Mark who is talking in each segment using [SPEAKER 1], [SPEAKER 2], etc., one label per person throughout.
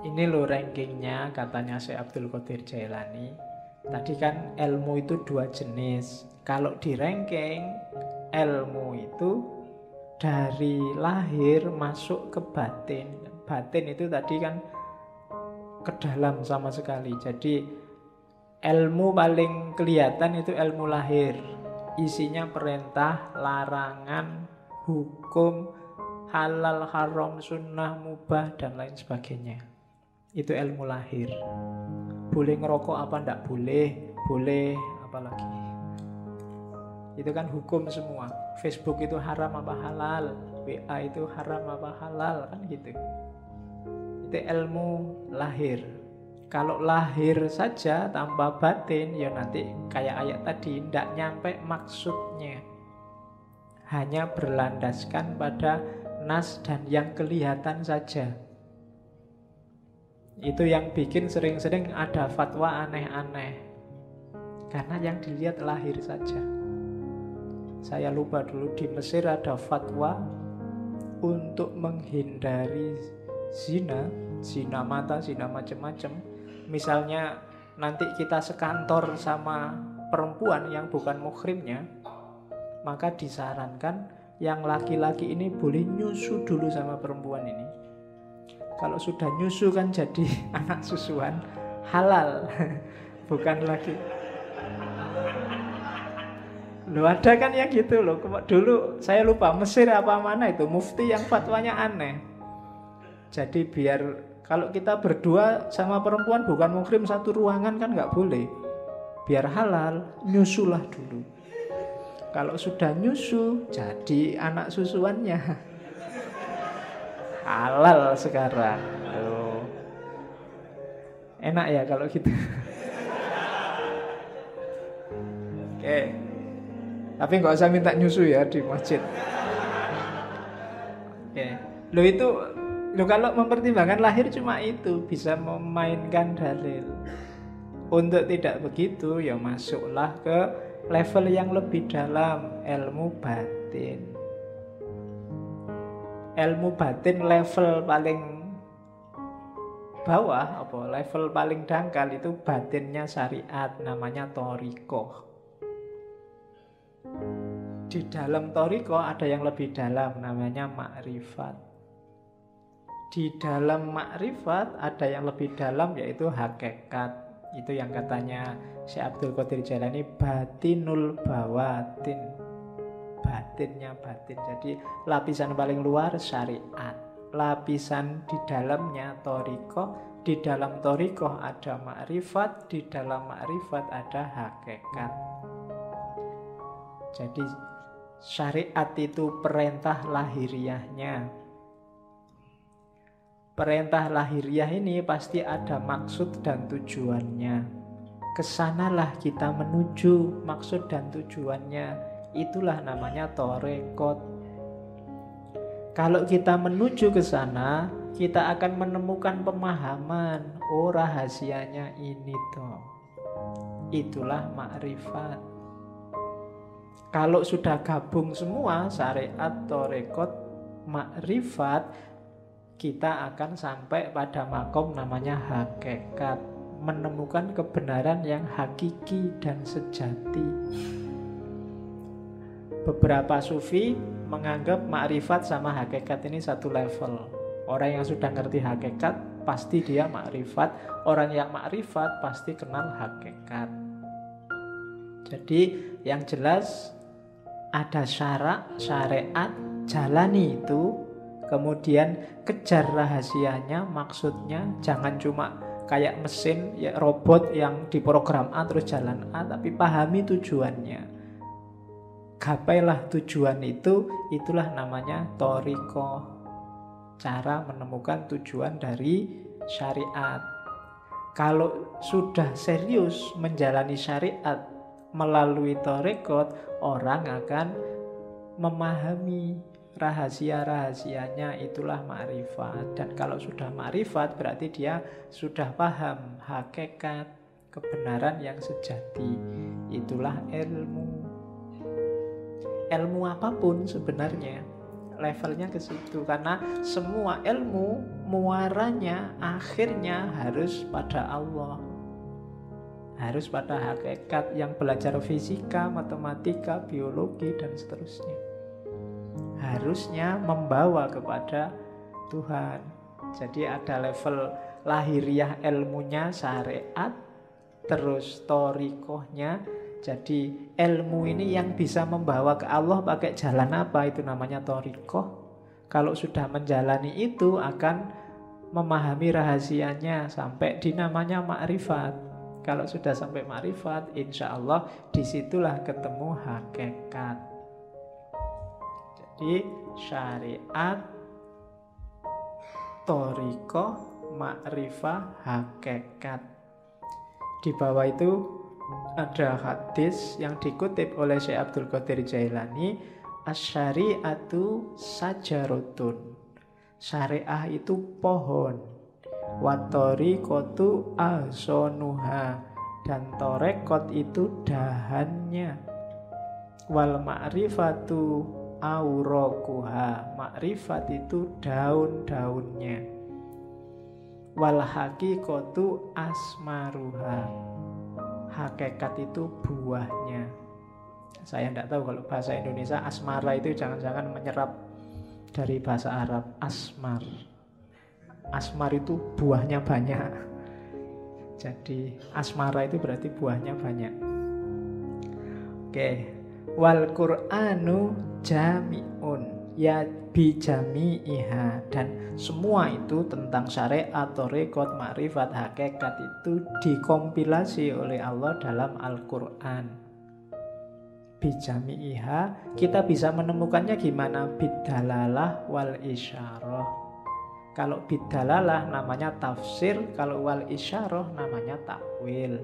[SPEAKER 1] ini lo rankingnya katanya si Abdul Qadir Jailani. Tadi kan ilmu itu dua jenis. Kalau di ranking ilmu itu dari lahir masuk ke batin. Batin itu tadi kan ke dalam sama sekali. Jadi ilmu paling kelihatan itu ilmu lahir. Isinya perintah, larangan, hukum, halal, haram, sunnah, mubah, dan lain sebagainya. Itu ilmu lahir. Boleh ngerokok apa ndak boleh, boleh apalagi. Itu kan hukum semua. Facebook itu haram apa halal, WA itu haram apa halal, kan gitu. Itu ilmu lahir. Kalau lahir saja tanpa batin, ya nanti kayak ayat tadi, ndak nyampe maksudnya hanya berlandaskan pada nas dan yang kelihatan saja. Itu yang bikin sering-sering ada fatwa aneh-aneh. Karena yang dilihat lahir saja. Saya lupa dulu di Mesir ada fatwa untuk menghindari zina, zina mata, zina macam-macam. Misalnya nanti kita sekantor sama perempuan yang bukan muhrimnya, maka disarankan yang laki-laki ini boleh nyusu dulu sama perempuan ini. Kalau sudah nyusu kan jadi anak susuan halal, bukan lagi. Lo ada kan yang gitu loh. Dulu saya lupa Mesir apa mana itu mufti yang fatwanya aneh. Jadi biar kalau kita berdua sama perempuan bukan muhrim satu ruangan kan nggak boleh. Biar halal nyusulah dulu. Kalau sudah nyusu, jadi anak susuannya. Halal sekarang. Oh. Enak ya kalau gitu. Oke. Tapi nggak usah minta nyusu ya di masjid. Oke. Lo itu lo kalau mempertimbangkan lahir cuma itu bisa memainkan dalil. Untuk tidak begitu ya masuklah ke level yang lebih dalam ilmu batin ilmu batin level paling bawah apa? Level paling dangkal itu batinnya syariat namanya toriko. Di dalam toriko ada yang lebih dalam namanya makrifat. Di dalam makrifat ada yang lebih dalam yaitu hakikat. Itu yang katanya si Abdul Qadir Jalani batinul bawatin. Batinnya batin. Jadi lapisan paling luar syariat. Lapisan di dalamnya toriko. Di dalam toriko ada makrifat. Di dalam makrifat ada hakikat. Jadi syariat itu perintah lahiriahnya Perintah lahiriah ini pasti ada maksud dan tujuannya. Ke sanalah kita menuju maksud dan tujuannya. Itulah namanya torekot. Kalau kita menuju ke sana, kita akan menemukan pemahaman. Oh rahasianya ini toh. Itulah makrifat. Kalau sudah gabung semua syariat, torekot, makrifat, kita akan sampai pada makom namanya hakikat menemukan kebenaran yang hakiki dan sejati beberapa sufi menganggap makrifat sama hakikat ini satu level. Orang yang sudah ngerti hakikat pasti dia makrifat. Orang yang makrifat pasti kenal hakikat. Jadi yang jelas ada syarat syariat jalani itu. Kemudian kejar rahasianya, maksudnya jangan cuma kayak mesin ya robot yang diprogram A terus jalan A, tapi pahami tujuannya. Gapailah tujuan itu, itulah namanya toriko. Cara menemukan tujuan dari syariat. Kalau sudah serius menjalani syariat melalui torikot, orang akan memahami rahasia-rahasianya itulah ma'rifat dan kalau sudah ma'rifat berarti dia sudah paham hakikat kebenaran yang sejati itulah ilmu ilmu apa pun sebenarnya levelnya ke situ. Karena semua ilmu muaranya akhirnya harus pada Allah. Harus pada hakikat yang belajar fisika, matematika, biologi dan seterusnya. Harusnya membawa kepada Tuhan. Jadi ada level lahiriah ilmunya syariat terus torikohnya jadi ilmu ini yang bisa membawa ke Allah pakai jalan apa itu namanya torikoh. Kalau sudah menjalani itu akan memahami rahasianya sampai di namanya makrifat. Kalau sudah sampai makrifat, insya Allah di situlah ketemu hakikat. Jadi syariat, torikoh, makrifah, hakikat. Di bawah itu ada hadis yang dikutip oleh Syekh Abdul Qadir Jailani asyariatu sajarotun syariah itu pohon. Watori kotu asonuha dan torekot itu dahannya. Wal ma'rifatu aurokuha makrifat itu daun-daunnya. Wal hakikotu asmaruha hakikat itu buahnya. Saya tidak tahu kalau bahasa Indonesia asmara itu jangan-jangan menyerap dari bahasa Arab asmar. Asmar itu buahnya banyak. Jadi asmara itu berarti buahnya banyak. Oke, wal Qur'anu jami'un ya bijami iha dan semua itu tentang syariat atau rekod makrifat hakikat itu dikompilasi oleh Allah dalam Al-Quran. Bijami iha kita bisa menemukannya gimana? Bidalalah wal isyarah. Kalau bidalalah namanya tafsir kalau wal isyarah namanya takwil.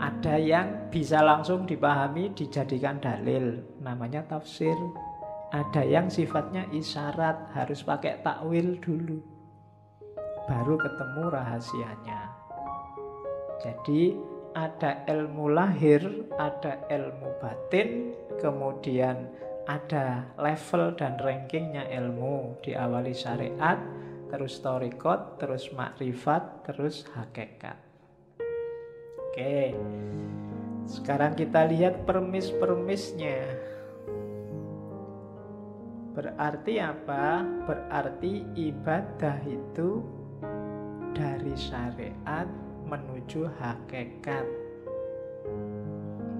[SPEAKER 1] Ada yang bisa langsung dipahami dijadikan dalil namanya tafsir ada yang sifatnya isyarat, harus pakai takwil dulu. Baru ketemu rahasianya. Jadi ada ilmu lahir, ada ilmu batin, kemudian ada level dan rankingnya ilmu. Diawali syariat, terus torikot, terus makrifat, terus hakikat. Oke, sekarang kita lihat permis-permisnya. Berarti apa? Berarti ibadah itu dari syariat menuju hakikat.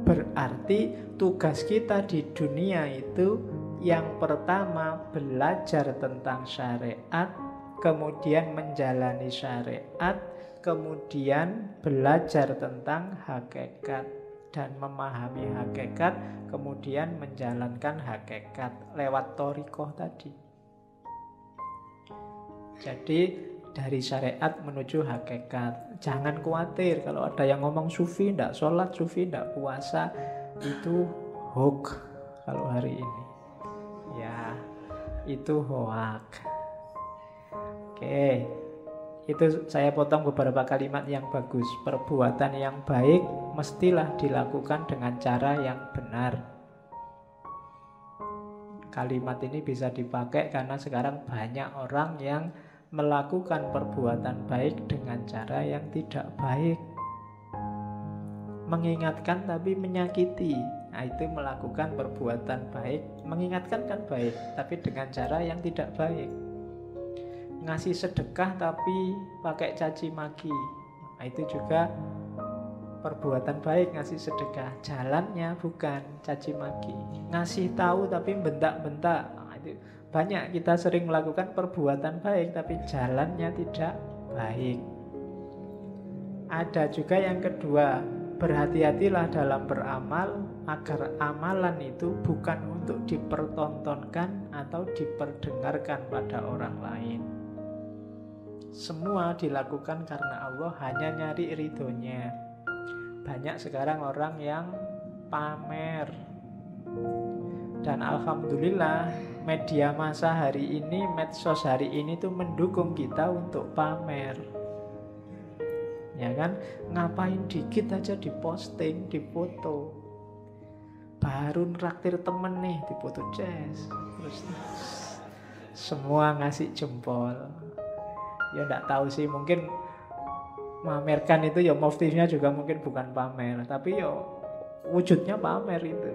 [SPEAKER 1] Berarti tugas kita di dunia itu yang pertama belajar tentang syariat, kemudian menjalani syariat, kemudian belajar tentang hakikat dan memahami hakikat, kemudian menjalankan hakikat lewat torikoh tadi. Jadi dari syariat menuju hakikat. Jangan khawatir kalau ada yang ngomong sufi, tidak sholat, sufi, tidak puasa, itu hoax kalau hari ini. Ya, itu hoax. Oke, itu saya potong beberapa kalimat yang bagus. Perbuatan yang baik mestilah dilakukan dengan cara yang benar. Kalimat ini bisa dipakai karena sekarang banyak orang yang melakukan perbuatan baik dengan cara yang tidak baik. Mengingatkan tapi menyakiti. Nah, itu melakukan perbuatan baik, mengingatkan kan baik, tapi dengan cara yang tidak baik ngasih sedekah tapi pakai caci maki. Nah, itu juga perbuatan baik ngasih sedekah. Jalannya bukan caci maki. Ngasih tahu tapi bentak-bentak. Nah, itu banyak kita sering melakukan perbuatan baik tapi jalannya tidak baik. Ada juga yang kedua, berhati-hatilah dalam beramal agar amalan itu bukan untuk dipertontonkan atau diperdengarkan pada orang lain. Semua dilakukan karena Allah hanya nyari ridhonya. Banyak sekarang orang yang pamer. Dan Alhamdulillah media masa hari ini, medsos hari ini tuh mendukung kita untuk pamer. Ya kan? Ngapain dikit aja diposting, dipoto. Baru nraktir temen nih, dipoto jazz. Terus semua ngasih jempol. Ya enggak tahu sih, mungkin mamerkan itu ya motifnya juga mungkin bukan pamer, tapi ya wujudnya pamer itu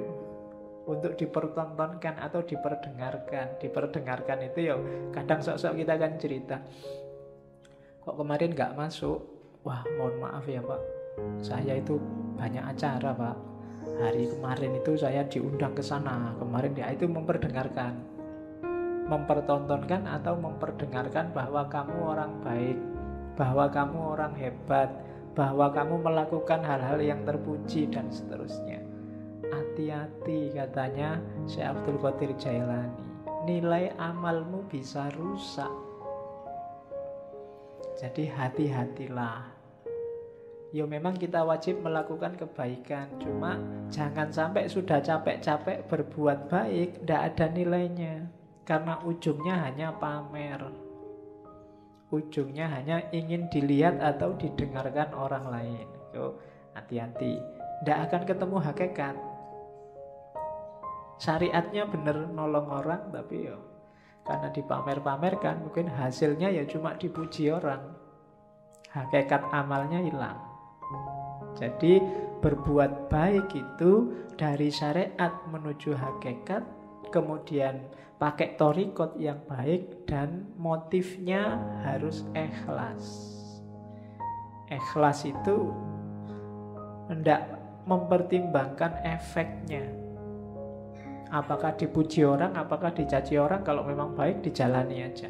[SPEAKER 1] untuk dipertontonkan atau diperdengarkan. Diperdengarkan itu ya kadang sok-sok kita kan cerita. Kok kemarin nggak masuk? Wah, mohon maaf ya Pak. Saya itu banyak acara Pak. Hari kemarin itu saya diundang ke sana. Kemarin dia itu memperdengarkan. Mempertontonkan atau memperdengarkan bahwa kamu orang baik bahwa kamu orang hebat, bahwa kamu melakukan hal-hal yang terpuji dan seterusnya. Hati-hati katanya Syekh Abdul Qadir Jailani. Nilai amalmu bisa rusak. Jadi hati-hatilah. Ya memang kita wajib melakukan kebaikan Cuma jangan sampai sudah capek-capek berbuat baik Tidak ada nilainya Karena ujungnya hanya pamer ujungnya hanya ingin dilihat atau didengarkan orang lain. Yo, hati-hati. Tidak akan ketemu hakikat. Syariatnya benar nolong orang, tapi yo karena dipamer-pamerkan, mungkin hasilnya ya cuma dipuji orang. Hakikat amalnya hilang. Jadi berbuat baik itu dari syariat menuju hakikat, kemudian pakai torikot yang baik dan motifnya harus ikhlas. Ikhlas itu hendak mempertimbangkan efeknya. Apakah dipuji orang, apakah dicaci orang, kalau memang baik dijalani aja.